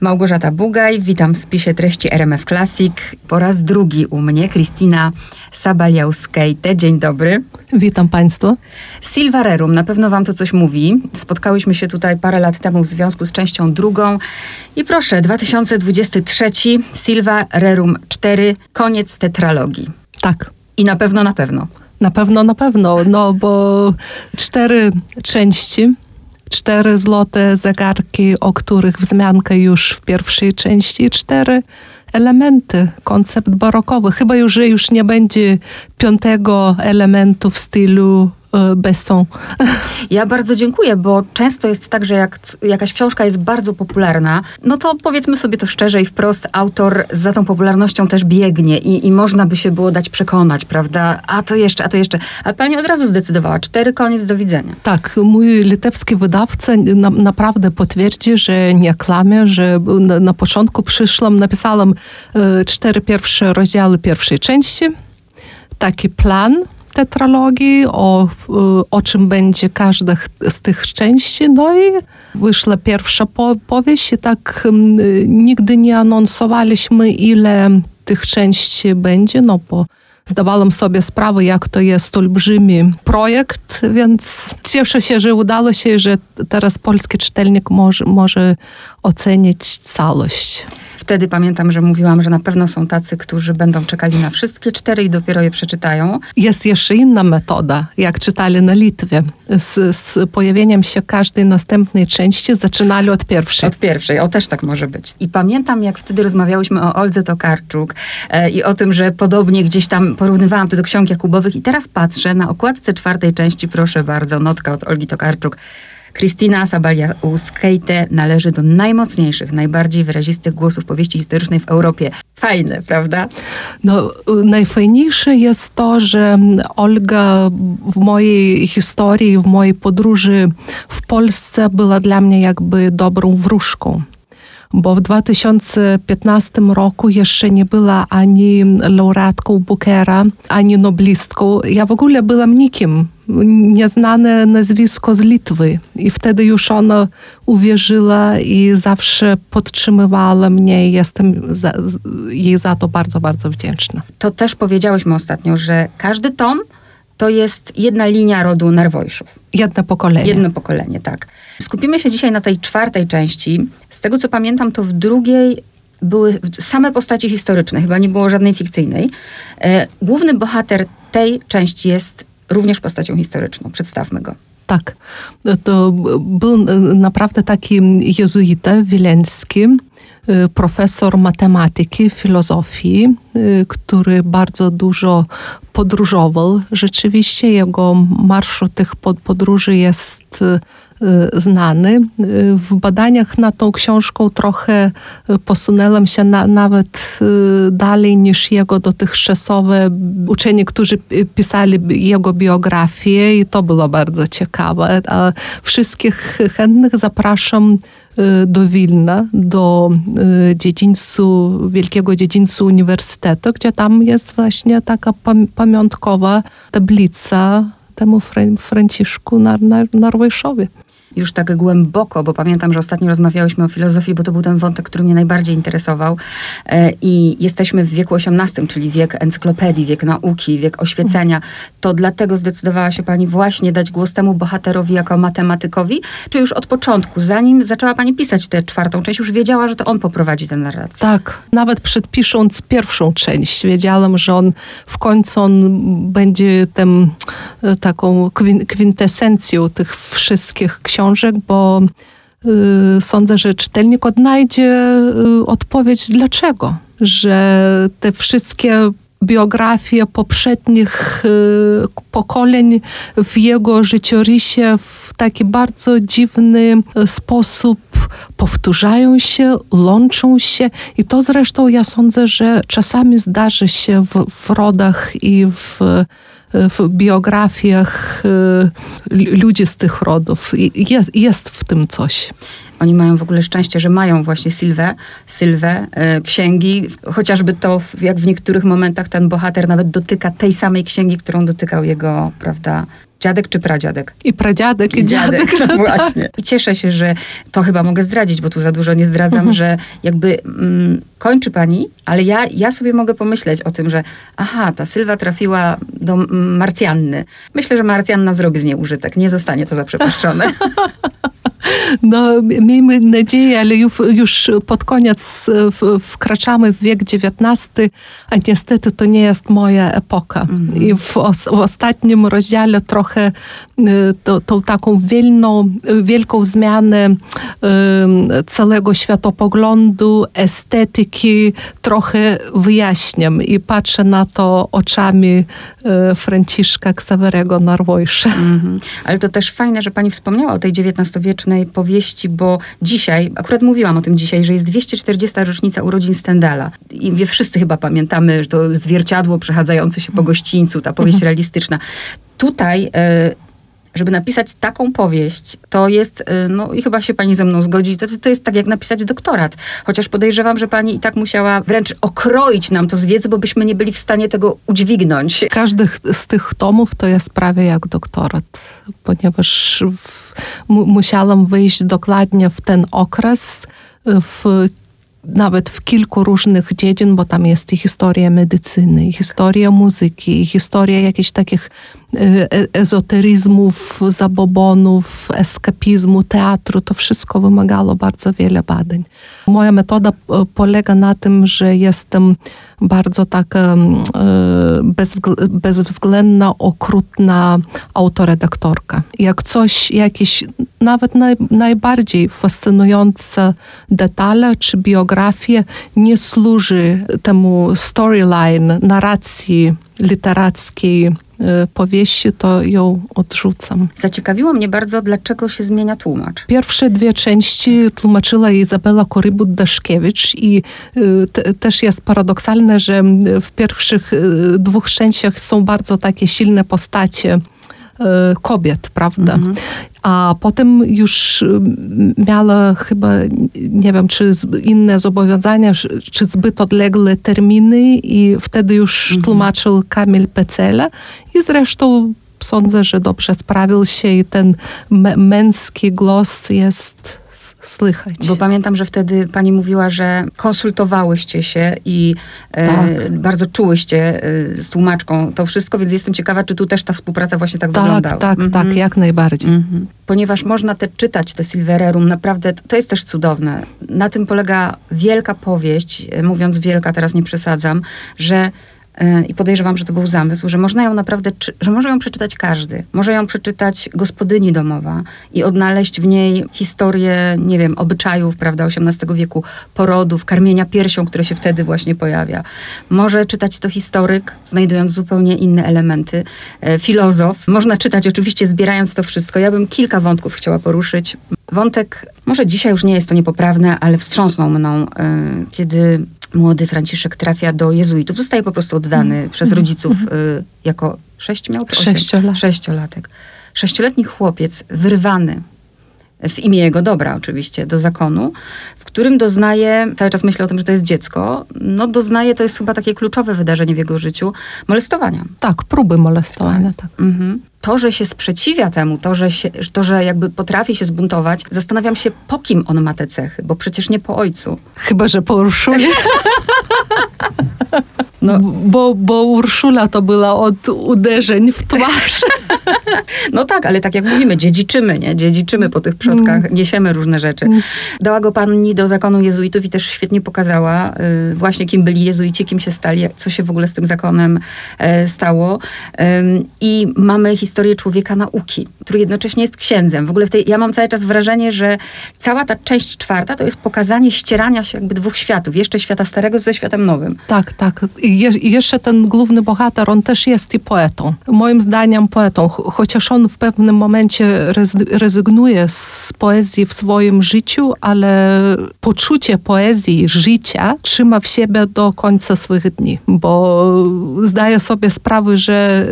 Małgorzata Bugaj, witam w spisie treści RMF Classic. Po raz drugi u mnie Kristina Sabaliauskejte. Dzień dobry. Witam Państwa. Silva Rerum, na pewno Wam to coś mówi. Spotkałyśmy się tutaj parę lat temu w związku z częścią drugą. I proszę, 2023, Silva Rerum 4, koniec tetralogii. Tak. I na pewno, na pewno. Na pewno, na pewno, no bo cztery części cztery złote zegarki, o których wzmianka już w pierwszej części, cztery elementy, koncept barokowy. Chyba już, że już nie będzie piątego elementu w stylu E, Besson. Ja bardzo dziękuję, bo często jest tak, że jak jakaś książka jest bardzo popularna, no to powiedzmy sobie to szczerze i wprost, autor za tą popularnością też biegnie i, i można by się było dać przekonać, prawda? A to jeszcze, a to jeszcze. A pani od razu zdecydowała, cztery, koniec, do widzenia. Tak, mój litewski wydawca na, naprawdę potwierdzi, że nie kłamie, że na, na początku przyszłam, napisałam e, cztery pierwsze rozdziały pierwszej części, taki plan, tetralogii, o, o czym będzie każda z tych części. No i wyszła pierwsza po, powieść i tak nigdy nie anonsowaliśmy, ile tych części będzie, no bo zdawałam sobie sprawę, jak to jest olbrzymi projekt, więc cieszę się, że udało się, że teraz polski czytelnik może, może ocenić całość. Wtedy pamiętam, że mówiłam, że na pewno są tacy, którzy będą czekali na wszystkie cztery i dopiero je przeczytają. Jest jeszcze inna metoda, jak czytali na Litwie. Z, z pojawieniem się każdej następnej części zaczynali od pierwszej. Od pierwszej, o też tak może być. I pamiętam, jak wtedy rozmawiałyśmy o Oldze Tokarczuk e, i o tym, że podobnie gdzieś tam porównywałam to do ksiąg Jakubowych i teraz patrzę na okładce czwartej części, proszę bardzo, notka od Olgi Tokarczuk. Kristina Sabaliauskaite należy do najmocniejszych, najbardziej wyrazistych głosów powieści historycznej w Europie. Fajne, prawda? No, najfajniejsze jest to, że Olga w mojej historii, w mojej podróży w Polsce była dla mnie jakby dobrą wróżką bo w 2015 roku jeszcze nie była ani laureatką Bookera, ani noblistką. Ja w ogóle byłam nikim, nieznane nazwisko z Litwy. I wtedy już ona uwierzyła i zawsze podtrzymywała mnie jestem za, jej za to bardzo, bardzo wdzięczna. To też powiedziałyśmy ostatnio, że każdy tom to jest jedna linia rodu Narwojszów. Jedno pokolenie. Jedno pokolenie, tak. Skupimy się dzisiaj na tej czwartej części. Z tego, co pamiętam, to w drugiej były same postacie historyczne, chyba nie było żadnej fikcyjnej. E, główny bohater tej części jest również postacią historyczną. Przedstawmy go. Tak, to był naprawdę taki jezuita wileński, profesor matematyki, filozofii, y, który bardzo dużo podróżował. Rzeczywiście jego marszrut tych podróży jest y, Y, znany. Y, w badaniach nad tą książką trochę y, posunęłam się na, nawet dalej niż jego dotychczasowe uczeni, którzy pisali jego biografię i to było bardzo ciekawe. A wszystkich chętnych zapraszam do Wilna, do dziedzińcu, wielkiego dziedzińcu uniwersytetu, gdzie tam jest właśnie taka pamiątkowa tablica temu Franciszku Narwojszowie już tak głęboko, bo pamiętam, że ostatnio rozmawiałyśmy o filozofii, bo to był ten wątek, który mnie najbardziej interesował. E, I jesteśmy w wieku XVIII, czyli wiek encyklopedii, wiek nauki, wiek oświecenia. To dlatego zdecydowała się pani właśnie dać głos temu bohaterowi jako matematykowi? Czy już od początku, zanim zaczęła pani pisać tę czwartą część, już wiedziała, że to on poprowadzi tę narrację? Tak. Nawet przed pisząc pierwszą część, wiedziałam, że on w końcu on będzie tym e, taką kwintesencją tych wszystkich książek, książek, bo y, sądzę, że czytelnik odnajdzie y, odpowiedź dlaczego, że te wszystkie biografie poprzednich y, pokoleń w jego życiorysie w taki bardzo dziwny sposób powtarzają się, łączą się. I to zresztą ja sądzę, że czasami zdarzy się w, w rodach i w w biografiach y, ludzi z tych rodów. Jest, jest w tym coś. Oni mają w ogóle szczęście, że mają właśnie Sylwę, Sylwę, e, księgi. Chociażby to, jak w niektórych momentach ten bohater nawet dotyka tej samej księgi, którą dotykał jego, prawda, Dziadek czy pradziadek? I pradziadek, i dziadek. dziadek no właśnie. I cieszę się, że to chyba mogę zdradzić, bo tu za dużo nie zdradzam, mhm. że jakby mm, kończy pani, ale ja, ja sobie mogę pomyśleć o tym, że aha, ta Sylwa trafiła do Marcjanny. Myślę, że Marcjanna zrobi z niej użytek. Nie zostanie to zaprzepaszczone. No, miejmy nadzieję, ale już, już pod koniec wkraczamy w wiek XIX, a niestety to nie jest moja epoka. Mm -hmm. I w, w, ostatnim rozdziale trochę y, to, tą taką wielną, wielką zmianę całego światopoglądu, estetyki trochę wyjaśniam i patrzę na to oczami y, Franciszka Ksawerego Narwojsza. Mm -hmm. Ale to też fajne, że pani wspomniała o tej XIX-wiecznej powieści, bo dzisiaj, akurat mówiłam o tym dzisiaj, że jest 240. rocznica urodzin Stendala. I wie, wszyscy chyba pamiętamy, że to zwierciadło przechadzające się po gościńcu, ta powieść mhm. realistyczna. Tutaj e, żeby napisać taką powieść, to jest, y, no i chyba się pani ze mną zgodzi, to, to jest tak jak napisać doktorat. Chociaż podejrzewam, że pani i tak musiała wręcz okroić nam to z wiedzy, bo byśmy nie byli w stanie tego udźwignąć. Każdy z tych tomów to jest prawie jak doktorat, ponieważ w, musiałam wyjść dokładnie w ten okres, w nawet w kilku różnych dziedzin, bo tam jest i historia medycyny, i historia muzyki, i historia jakichś takich ezoteryzmów, zabobonów, eskapizmu, teatru. To wszystko wymagało bardzo wiele badań. Moja metoda e, polega na tym, że jestem bardzo taka bezwzględna, okrutna autoredaktorka. Jak coś, jakieś nawet naj, najbardziej fascynujące detale czy biografie nie służy temu storyline, narracji literackiej e, powieści, to ją odrzucam. Zaciekawiło mnie bardzo, dlaczego się zmienia tłumacz. Pierwsze dwie części tłumaczyła Izabela Korybut-Daszkiewicz i e, te, też jest paradoksalne, że w pierwszych e, dwóch częściach są bardzo takie silne postacie kobiet, prawda? Mhm a potem już y, miała chyba, nie wiem, czy inne zobowiązania, czy zbyt odległe terminy i wtedy już mhm. tłumaczył Kamil Pecele i zresztą sądzę, że dobrze sprawił się i ten męski głos jest słychać. Bo pamiętam, że wtedy pani mówiła, że konsultowałyście się i e, tak. bardzo czułyście e, z tłumaczką to wszystko, więc jestem ciekawa, czy tu też ta współpraca właśnie tak, tak wyglądała. Tak, mhm. tak, jak najbardziej. Mhm. Ponieważ można te czytać, te Silvererum, naprawdę to jest też cudowne. Na tym polega wielka powieść, e, mówiąc wielka, teraz nie przesadzam, że i podejrzewam, że to był zamysł, że można ją naprawdę, że może ją przeczytać każdy. Może ją przeczytać gospodyni domowa i odnaleźć w niej historię, nie wiem, obyczajów, prawda, XVIII wieku, porodów, karmienia piersią, które się wtedy właśnie pojawia. Może czytać to historyk, znajdując zupełnie inne elementy. E, filozof. Można czytać oczywiście zbierając to wszystko. Ja bym kilka wątków chciała poruszyć. Wątek, może dzisiaj już nie jest to niepoprawne, ale wstrząsnął mną, e, kiedy młody Franciszek trafia do jezuitów. Zostaje po prostu oddany mm. przez rodziców mm. y, jako sześć miał? Sześciolat. Sześciolatek. Sześcioletni chłopiec wyrwany w imię jego dobra oczywiście, do zakonu, w którym doznaje, cały czas myślę o tym, że to jest dziecko, no doznaje, to jest chyba takie kluczowe wydarzenie w jego życiu, molestowania. Tak, próby molestowania, tak. Mhm. To, że się sprzeciwia temu, to że, się, to, że jakby potrafi się zbuntować, zastanawiam się, po kim on ma te cechy, bo przecież nie po ojcu. Chyba, że po Urszulie. No, bo, bo Urszula to była od uderzeń w twarz. No tak, ale tak jak mówimy, dziedziczymy, nie? Dziedziczymy po tych przodkach, mm. niesiemy różne rzeczy. Mm. Dała go pani do zakonu jezuitów i też świetnie pokazała y, właśnie, kim byli jezuici, kim się stali, co się w ogóle z tym zakonem y, stało. Y, I mamy historię człowieka nauki, który jednocześnie jest księdzem. W ogóle w tej, ja mam cały czas wrażenie, że cała ta część czwarta to jest pokazanie ścierania się jakby dwóch światów. Jeszcze świata starego ze światem nowym. Tak, tak. I, je, i jeszcze ten główny bohater, on też jest i poetą. Moim zdaniem poetą, choć chociaż on w pewnym momencie rezygnuje z poezji w swoim życiu, ale poczucie poezji, życia trzyma w siebie do końca swoich dni, bo zdaje sobie sprawę, że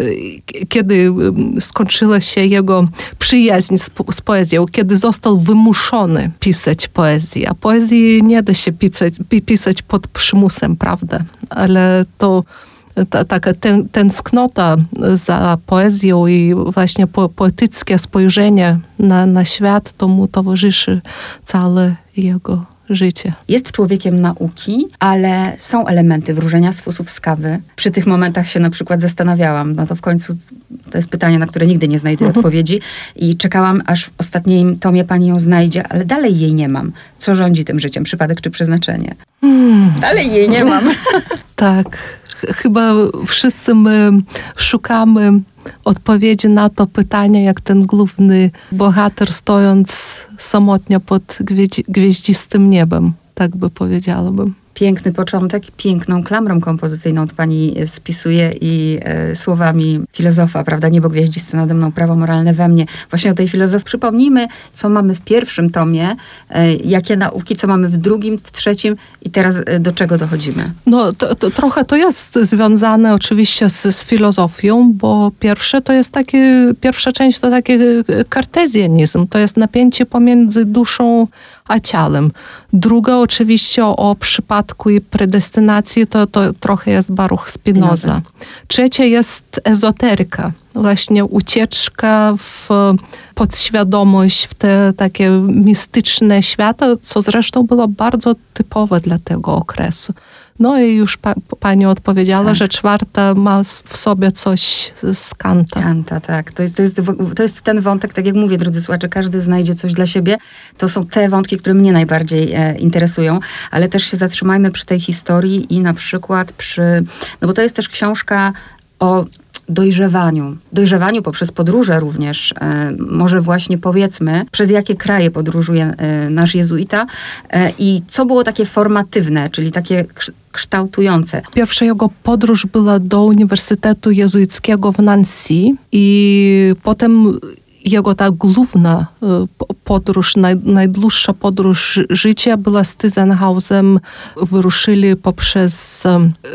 kiedy skończyła się jego przyjaźń z, z poezją, kiedy został wymuszony pisać poezję, a poezji nie da się pisać, pisać pod przymusem, prawda? Ale to ta, taka ten, tęsknota za poezją i właśnie po, poetyckie spojrzenie na, na świat, to mu towarzyszy całe jego życie. Jest człowiekiem nauki, ale są elementy wróżenia z fusów z kawy. Przy tych momentach się na przykład zastanawiałam. No to w końcu to jest pytanie, na które nigdy nie znajdę mhm. odpowiedzi. I czekałam, aż w ostatnim tomie pani ją znajdzie, ale dalej jej nie mam. Co rządzi tym życiem? Przypadek czy przeznaczenie? Hmm. Dalej jej nie mam. tak. Chyba wszyscy my szukamy odpowiedzi na to pytanie, jak ten główny bohater stojąc samotnie pod gwieździstym niebem, tak by powiedziałabym piękny początek, piękną klamrą kompozycyjną to pani spisuje i e, słowami filozofa, prawda, niebo gwieździste nade mną, prawo moralne we mnie. Właśnie o tej filozofii przypomnijmy, co mamy w pierwszym tomie, e, jakie nauki, co mamy w drugim, w trzecim i teraz e, do czego dochodzimy. No, to, to, trochę to jest związane oczywiście z, z filozofią, bo pierwsze to jest takie, pierwsza część to taki kartezjanizm, to jest napięcie pomiędzy duszą a ciałem. Druga oczywiście o przypadku i predestynacji to, to trochę jest Baruch Spinoza. Trzecia jest ezoteryka. Właśnie ucieczka w podświadomość, w te takie mistyczne świata, co zresztą było bardzo typowe dla tego okresu. No i już pa, pani odpowiedziała, tak. że czwarta ma w sobie coś z Kanta. Kanta, tak. To jest, to, jest, to jest ten wątek, tak jak mówię, drodzy słuchacze, każdy znajdzie coś dla siebie. To są te wątki, które mnie najbardziej e, interesują, ale też się zatrzymajmy przy tej historii i na przykład przy, no bo to jest też książka o dojrzewaniu. Dojrzewaniu poprzez podróże również. E, może właśnie powiedzmy, przez jakie kraje podróżuje e, nasz jezuita e, i co było takie formatywne, czyli takie kształtujące. Pierwsza jego podróż była do Uniwersytetu Jezuickiego w Nancy i potem jego ta główna podróż, naj, najdłuższa podróż życia była z Tyzenhausem. Wyruszyli poprzez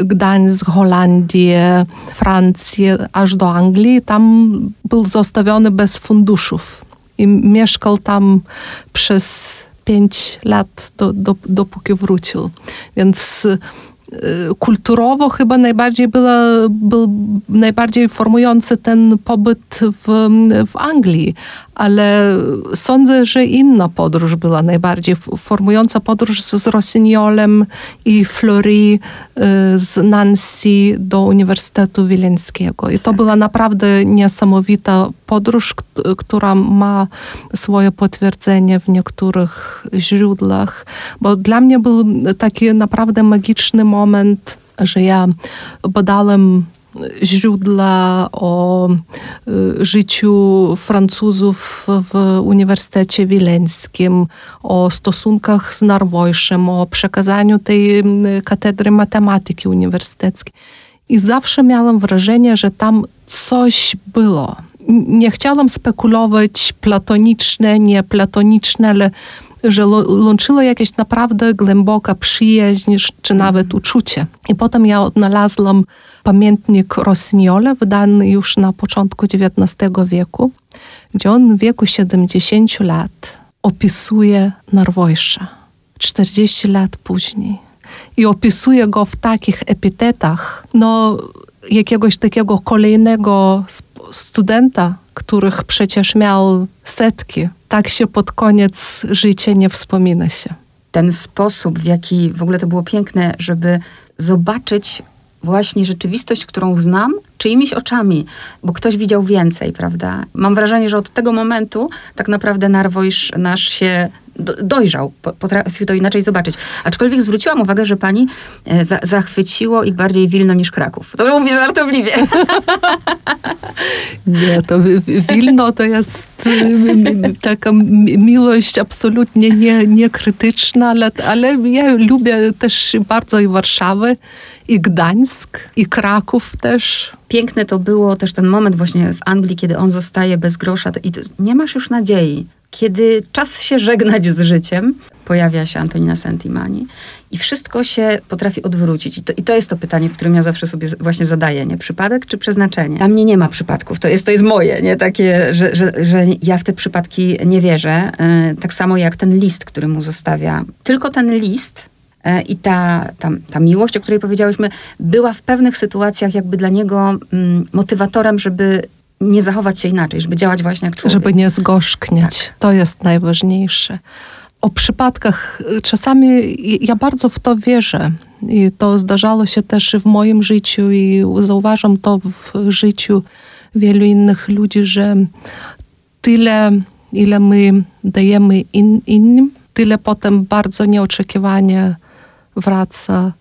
Gdańsk, Holandię, Francję, aż do Anglii. Tam był zostawiony bez funduszów i mieszkał tam przez pięć lat, do, do, dopóki wrócił. Więc kulturowo chyba najbardziej była, był najbardziej formujący ten pobyt w, w Anglii, ale sądzę, że inna podróż była najbardziej formująca podróż z Rossignolem i y, z Nancy do Uniwersytetu Wileńskiego. I to była naprawdę niesamowita podróż, która ma swoje potwierdzenie w niektórych źródłach, bo dla mnie był taki naprawdę magiczny moment, że ja badałem źródła o y, życiu Francuzów w Uniwersytecie Wileńskim, o stosunkach z Narwojszem, o przekazaniu tej katedry matematyki uniwersyteckiej. I zawsze miałam wrażenie, że tam coś było. Nie chciałam spekulować platoniczne, nie platoniczne, ale że łączyło jakieś naprawdę głęboka przyjaźń, czy nawet uczucie. I potem ja odnalazłam pamiętnik Rossignola, wydany już na początku XIX wieku, gdzie on w wieku 70 lat opisuje Narwojsza 40 lat później. I opisuje go w takich epitetach, no jakiegoś takiego kolejnego studenta, których przecież miał setki, tak się pod koniec życia nie wspomina się. Ten sposób, w jaki w ogóle to było piękne, żeby zobaczyć właśnie rzeczywistość, którą znam, czyimiś oczami, bo ktoś widział więcej, prawda? Mam wrażenie, że od tego momentu tak naprawdę Narwojsz nasz się dojrzał, potrafił to inaczej zobaczyć. Aczkolwiek zwróciłam uwagę, że pani e, za, zachwyciło ich bardziej Wilno niż Kraków. To mówię żartobliwie. Nie, to Wilno to jest taka miłość absolutnie nie, niekrytyczna, ale, ale ja lubię też bardzo i Warszawę, i Gdańsk, i Kraków też piękne to było też ten moment właśnie w Anglii, kiedy on zostaje bez grosza i nie masz już nadziei. Kiedy czas się żegnać z życiem, pojawia się Antonina Sentimani i wszystko się potrafi odwrócić. I to, I to jest to pytanie, w którym ja zawsze sobie właśnie zadaję, nie? Przypadek czy przeznaczenie? Dla mnie nie ma przypadków, to jest, to jest moje, nie? Takie, że, że, że ja w te przypadki nie wierzę. Yy, tak samo jak ten list, który mu zostawia. Tylko ten list e, i ta, ta, ta miłość, o której powiedziałyśmy, była w pewnych sytuacjach jakby dla niego mm, motywatorem, żeby nie zachować się inaczej, żeby działać właśnie jak człowiek. Żeby nie zgorzknieć. Tak. To jest najważniejsze. O przypadkach y, czasami ja bardzo w to wierzę. I to zdarzało się też w moim życiu i zauważam to w życiu wielu innych ludzi, że tyle, ile my dajemy in, innym, tyle potem bardzo nieoczekiwanie wraca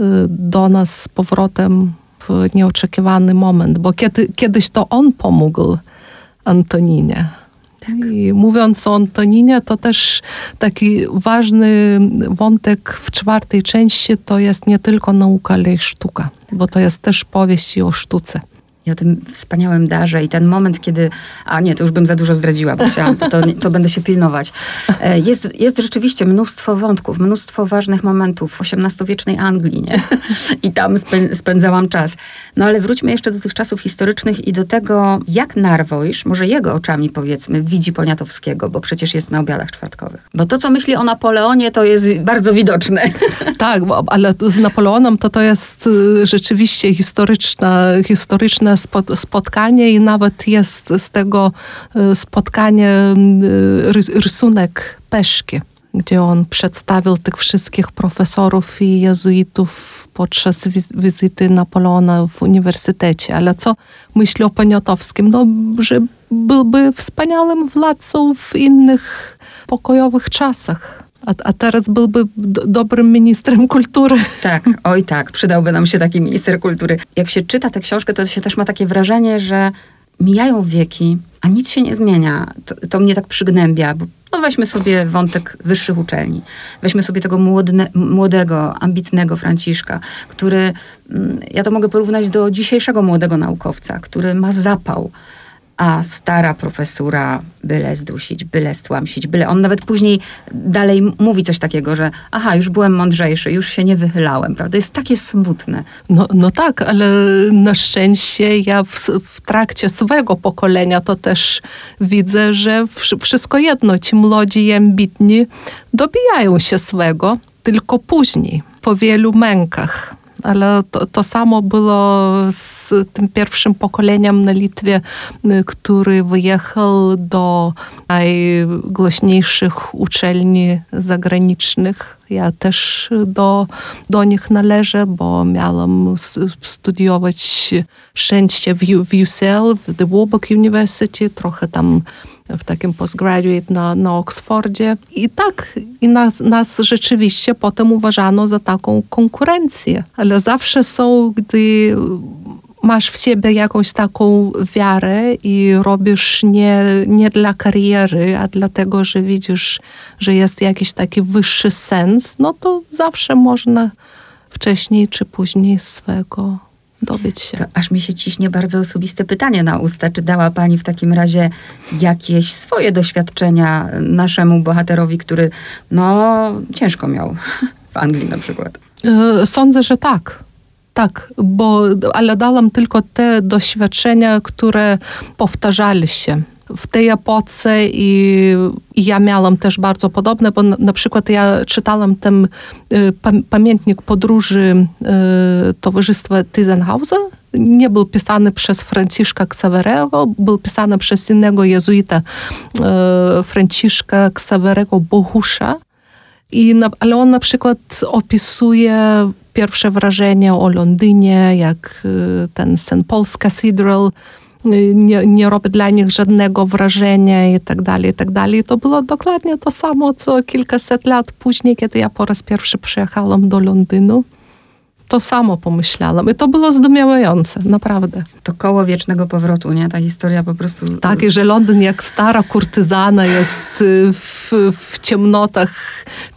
y, do nas z powrotem w nieoczekiwany moment, bo kiedy, kiedyś to on pomógł Antoninie. Tak. I mówiąc o Antoninie, to też taki ważny wątek w czwartej części to jest nie tylko nauka, ale i sztuka, bo to jest też powieść o sztuce i o tym wspaniałym darze i ten moment, kiedy, a nie, to już bym za dużo zdradziła, bo chciałam, to, to, to będę się pilnować. E, jest, jest rzeczywiście mnóstwo wątków, mnóstwo ważnych momentów w XVIII-wiecznej Anglii, nie? I tam spędzałam czas. No ale wróćmy jeszcze do tych czasów historycznych i do tego, jak Narwojsz, może jego oczami powiedzmy, widzi Poniatowskiego, bo przecież jest na obiadach czwartkowych. Bo to, co myśli o Napoleonie, to jest bardzo widoczne. Tak, ale z Napoleonem to to jest y, rzeczywiście historyczna, historyczne spotkanie i nawet jest z tego e, spotkania e, rysunek Peszki, gdzie on przedstawił tych wszystkich profesorów i jezuitów podczas wizyty Napoleona w uniwersytecie. Ale co myśli o Poniatowskim? No, że byłby wspaniałym władcą w innych pokojowych czasach. A, a, teraz byłby do, dobrym ministrem kultury. Tak, oj tak, przydałby nam się taki minister kultury. Jak się czyta tę książkę, to się też ma takie wrażenie, że mijają wieki, a nic się nie zmienia. To, to mnie tak przygnębia, bo no weźmy sobie wątek wyższych uczelni. Weźmy sobie tego młodne, młodego, ambitnego Franciszka, który, mm, ja to mogę porównać do dzisiejszego młodego naukowca, który ma zapał, a stara profesura byle zdusić, byle stłamsić, byle... On nawet później dalej mówi coś takiego, że aha, już byłem mądrzejszy, już się nie wychylałem, prawda? Jest takie smutne. No, no tak, ale na szczęście ja w, w trakcie swego pokolenia to też widzę, że wszystko jedno, ci młodzi i ambitni dobijają się swego, tylko później, po wielu mękach ale to, to, samo było z tym pierwszym pokoleniem na Litwie, który wyjechał do najgłośniejszych uczelni zagranicznych. Ja też do, do nich należę, bo miałam studiować wszędzie w, w UCL, w The Warburg University, trochę tam w takim postgraduate na, na Oksfordzie. I tak i nas, nas rzeczywiście potem uważano za taką konkurencję. Ale zawsze są, gdy masz w siebie jakąś taką wiarę i robisz nie, nie dla kariery, a dlatego, że widzisz, że jest jakiś taki wyższy sens, no to zawsze można wcześniej czy później swego dobyć się. To aż mi się ciśnie bardzo osobiste pytanie na usta. Czy dała Pani w takim razie jakieś swoje doświadczenia naszemu bohaterowi, który no ciężko miał w Anglii na przykład? E, sądzę, że tak. Tak, bo, ale dałam tylko te doświadczenia, które powtarzali się w tej epoce i, i, ja miałam też bardzo podobne, bo na, na przykład ja czytałam ten y, pamiętnik podróży y, Towarzystwa Tyzenhausa. Nie był pisany przez Franciszka Ksawerego, był pisany przez innego jezuita y, Franciszka Ksawerego Bohusza. I na, ale on na przykład opisuje pierwsze wrażenia o Londynie, jak y, ten St. Paul's Cathedral, nie, nie robi dla nich żadnego wrażenia i tak dalej, i tak dalej. To było dokładnie to samo, co kilkaset lat później, kiedy ja po raz pierwszy przyjechałam do Londynu. To samo pomyślałam. I to było zdumiewające, naprawdę. To koło wiecznego powrotu, nie? Ta historia po prostu... Tak, i że Londyn jak stara kurtyzana jest y, w, w ciemnotach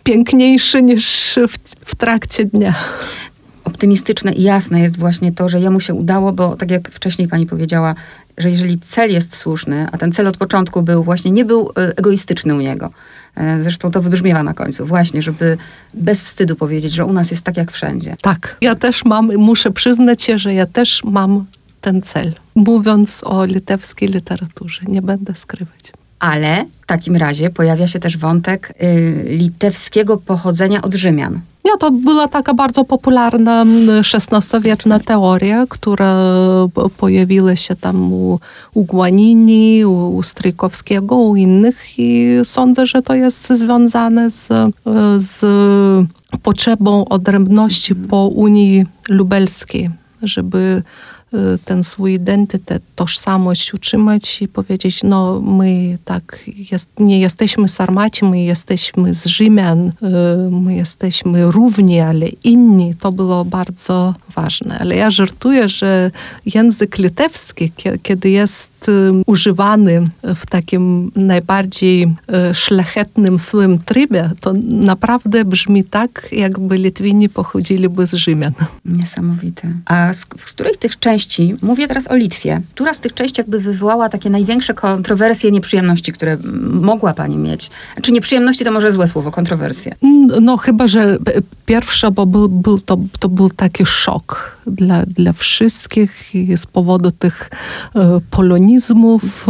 piękniejszy niż w, w trakcie dnia optymistyczne i jasne jest właśnie to, że jemu się udało, bo tak jak wcześniej pani powiedziała, że jeżeli cel jest słuszny, a ten cel od początku był właśnie, nie był e, egoistyczny u niego. E, zresztą to wybrzmiewa na końcu, właśnie, żeby bez wstydu powiedzieć, że u nas jest tak jak wszędzie. Tak, ja też mam, muszę przyznać się, że ja też mam ten cel. Mówiąc o litewskiej literaturze, nie będę skrywać. Ale w takim razie pojawia się też wątek y, litewskiego pochodzenia od Rzymian. Nie, to była taka bardzo popularna XVI-wieczna teoria, która pojawiła się tam u, u Guanini, u, u Stryjkowskiego, u innych i sądzę, że to jest związane z, z potrzebą odrębności po Unii Lubelskiej, żeby ten swój identytet, tożsamość utrzymać i powiedzieć, no my tak jest, nie jesteśmy Sarmaci, my jesteśmy z Rzymian, y, my jesteśmy równi, ale inni. To było bardzo ważne. Ale ja żartuję, że język litewski, kiedy jest y, używany w takim najbardziej szlachetnym swym trybie, to naprawdę brzmi tak, jakby Litwini pochodziliby z Rzymian. Niesamowite. A z, z których tych części części, mówię teraz o Litwie, która z tych części jakby wywołała takie największe kontrowersje, nieprzyjemności, które mogła pani mieć? Czy nieprzyjemności to może złe słowo, kontrowersje? No chyba, że pierwsza, bo był, był to, to był taki szok dla, dla wszystkich i z powodu tych e, polonizmów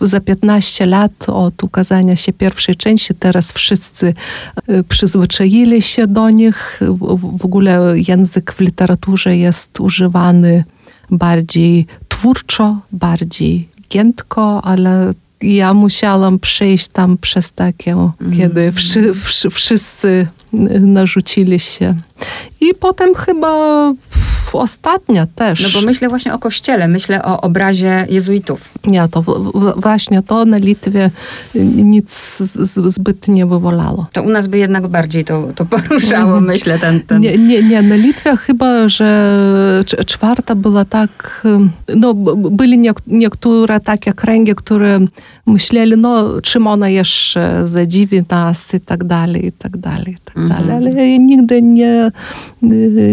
za 15 lat od ukazania się pierwszej części, teraz wszyscy e, przyzwyczaili się do nich. W, w ogóle język w literaturze jest używany bardziej twórczo, bardziej giętko, ale ja musiałam przejść tam przez takie, mm. kiedy wszy, wszy, wszyscy narzucili się. I potem chyba ostatnia też. No bo myślę właśnie o kościele, myślę o obrazie jezuitów. Nie, to w, w, właśnie to na Litwie nic zbyt nie wywolało. To u nas by jednak bardziej to, to poruszało, mm. myślę, ten... ten... Nie, nie, nie, na Litwie chyba, że czwarta była tak, no byli niektóre takie kręgi, które myśleli, no czym ona jeszcze zadziwi nas i tak dalej, i tak dalej, i tak mm. dalej, ale nigdy nie,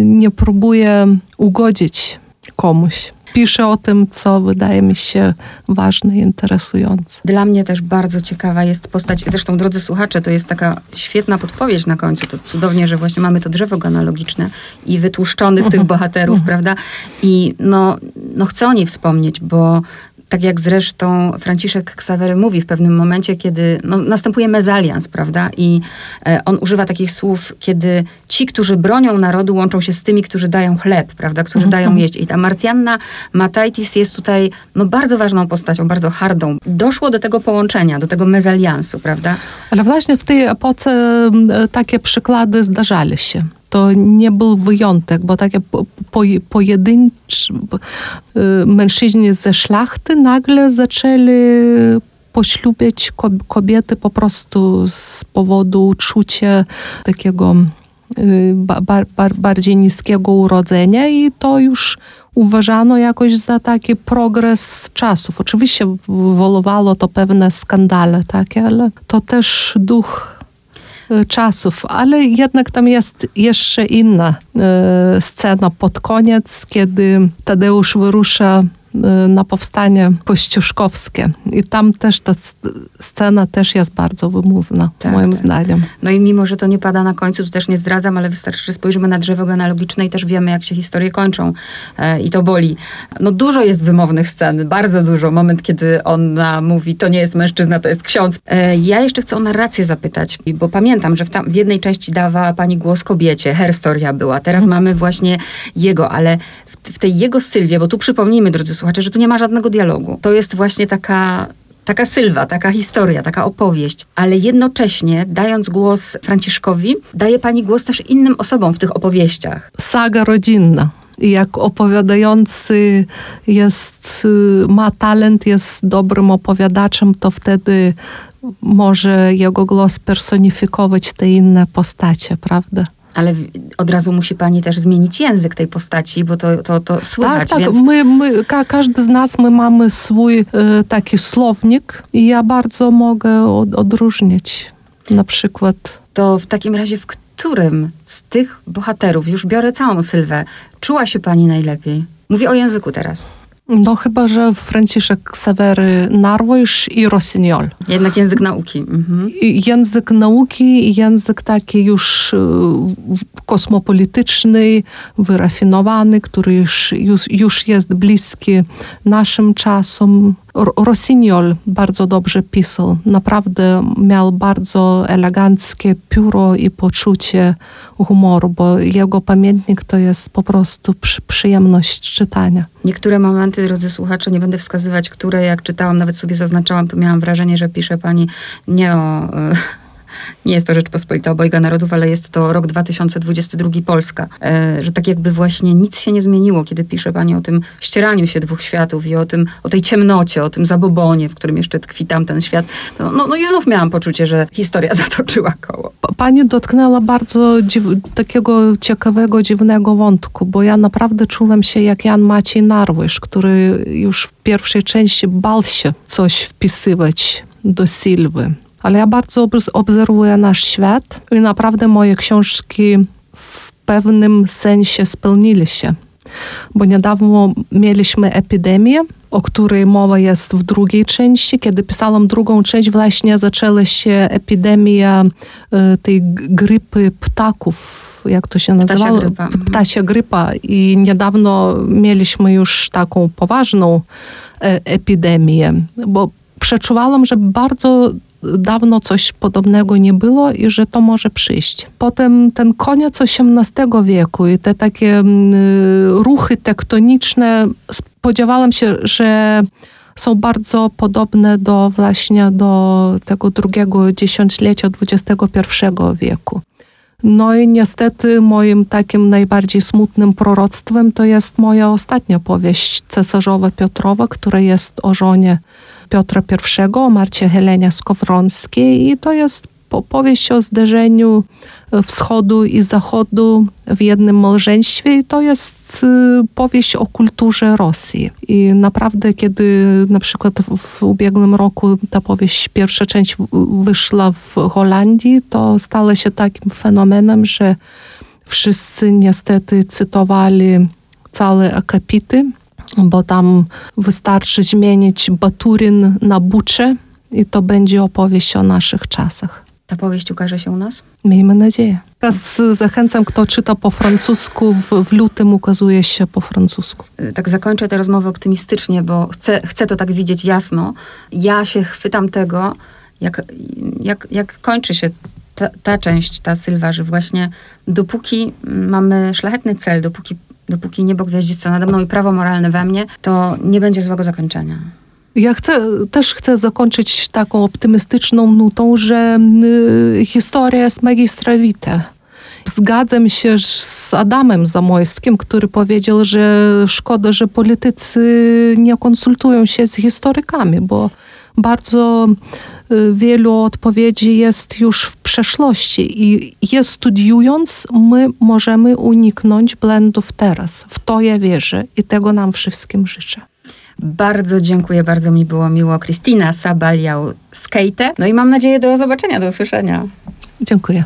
nie próbuję ugodzić komuś. Piszę o tym, co wydaje mi się ważne i interesujące. Dla mnie też bardzo ciekawa jest postać, zresztą drodzy słuchacze, to jest taka świetna podpowiedź na końcu, to cudownie, że właśnie mamy to drzewo genealogiczne i wytłuszczonych tych bohaterów, prawda? I no, no chcę o niej wspomnieć, bo tak jak zresztą Franciszek Ksawery mówi w pewnym momencie, kiedy no, następuje mezalians, prawda? I e, on używa takich słów, kiedy ci, którzy bronią narodu, łączą się z tymi, którzy dają chleb, prawda? Którzy dają mhm. jeść. I ta Marcjanna Mataitis jest tutaj no, bardzo ważną postacią, bardzo hardą. Doszło do tego połączenia, do tego mezaliansu, prawda? Ale właśnie w tej epoce takie przykłady zdarzali się to nie był wyjątek, bo takie po, y, mężczyźni ze szlachty nagle zaczęli poślubiać kobiety po prostu z powodu uczucia takiego y, bar, bar, bardziej niskiego urodzenia i to już uważano jakoś za taki progres czasów. Oczywiście wywoływało to pewne skandale takie, ale to też duch czasów, ale jednak tam jest jeszcze inna e, scena pod koniec, kiedy Tadeusz wyrusza na powstanie kościuszkowskie. I tam też ta scena też jest bardzo wymówna, tak, moim tak. zdaniem. No i mimo, że to nie pada na końcu, to też nie zdradzam, ale wystarczy, że spojrzymy na drzewo genealogiczne i też wiemy, jak się historie kończą. E, I to boli. No dużo jest wymownych scen, bardzo dużo. Moment, kiedy ona mówi, to nie jest mężczyzna, to jest ksiądz. E, ja jeszcze chcę o narrację zapytać, bo pamiętam, że w, tam, w jednej części dawała pani głos kobiecie, herstoria była. Teraz hmm. mamy właśnie jego, ale w, w tej jego Sylwie, bo tu przypomnijmy, drodzy słuchacze, że tu nie ma żadnego dialogu. To jest właśnie taka taka sylwa, taka historia, taka opowieść, ale jednocześnie dając głos Franciszkowi, daje pani głos też innym osobom w tych opowieściach. Saga rodzinna. Jak opowiadający jest, y, ma talent, jest dobrym opowiadaczem, to wtedy może jego głos personifikować te inne postacie, prawda? Ale od razu musi pani też zmienić język tej postaci, bo to, to, to słychać. Tak, tak. Więc... My, my, ka każdy z nas, my mamy swój e, taki słownik i ja bardzo mogę od, odróżnić na przykład. To w takim razie w którym z tych bohaterów, już biorę całą Sylwę, czuła się pani najlepiej? Mówię o języku teraz. No chyba, że Franciszek Sewery Narwojsz i Rossignol. Jednak język nauki. Mhm. Język nauki i język taki już y, kosmopolityczny, wyrafinowany, który już, już, już jest bliski naszym czasom. Rossignol bardzo dobrze pisał. Naprawdę miał bardzo eleganckie pióro i poczucie humoru, bo jego pamiętnik to jest po prostu przy, przyjemność czytania. Niektóre momenty, drodzy słuchacze, nie będę wskazywać, które jak czytałam, nawet sobie zaznaczałam, to miałam wrażenie, że pisze pani nie o nie jest to Rzeczpospolita Obojga Narodów, ale jest to rok 2022 Polska. E, że tak jakby właśnie nic się nie zmieniło, kiedy pisze pani o tym ścieraniu się dwóch światów i o tym, o tej ciemnocie, o tym zabobonie, w którym jeszcze tkwi tam ten świat. No, no, no i znów miałam poczucie, że historia zatoczyła koło. Pani dotknęła bardzo dziw, takiego ciekawego, dziwnego wątku, bo ja naprawdę czułem się jak Jan Maciej Narwysz, który już w pierwszej części bał się coś wpisywać do Sylwy ale ja bardzo obserwuję nasz świat i naprawdę moje książki w pewnym sensie spełnili się. Bo niedawno mieliśmy epidemię, o której mowa jest w drugiej części. Kiedy pisałam drugą część, właśnie zaczęła się epidemia e, tej grypy ptaków jak to się nazywało? Ptasia grypa. Mhm. Ptasia grypa. I niedawno mieliśmy już taką poważną e, epidemię, bo przeczuwałam, że bardzo dawno coś podobnego nie było i że to może przyjść. Potem ten koniec XVIII wieku i te takie mm, ruchy tektoniczne, spodziewałam się, że są bardzo podobne do właśnie do tego drugiego dziesięciolecia XXI wieku. No i niestety moim takim najbardziej smutnym proroctwem to jest moja ostatnia powieść Cesarzowa Piotrowa, która jest o żonie Piotra I, o Marcie Helenie Skowronskiej i to jest opowieść o zderzeniu e, wschodu i zachodu w jednym małżeństwie i to jest e, powieść o kulturze Rosji. I naprawdę, kiedy na przykład w ubiegłym roku ta powieść, pierwsza część wyszła w Holandii, to stała się takim fenomenem, że wszyscy niestety cytowali całe akapity bo tam wystarczy zmienić Baturin na Bucze i to będzie opowieść o naszych czasach. Ta powieść ukaże się u nas? Miejmy nadzieję. Teraz zachęcam, kto czyta po francusku, w, w, lutym ukazuje się po francusku. Y, tak zakończę tę rozmowę optymistycznie, bo chcę, chcę to tak widzieć jasno. Ja się chwytam tego, jak, jak, jak kończy się ta, ta część, ta Sylwa, że właśnie dopóki mamy szlachetny cel, dopóki dopóki niebo gwiaździce nade mną i prawo moralne we mnie, to nie będzie złego zakończenia. Ja chcę, też chcę zakończyć taką optymistyczną nutą, że y, historia jest magistra. Zgadzam się z Adamem Zamojskim, który powiedział, że szkoda, że politycy nie konsultują się z historykami, bo bardzo y, wielu odpowiedzi jest już w przeszłości i je studiując, my możemy uniknąć błędów teraz. W to ja wierzę i tego nam wszystkim życzę. Bardzo dziękuję, bardzo mi było miło. Kristina Sabaliał Skate. No i mam nadzieję do zobaczenia, do usłyszenia. Dziękuję.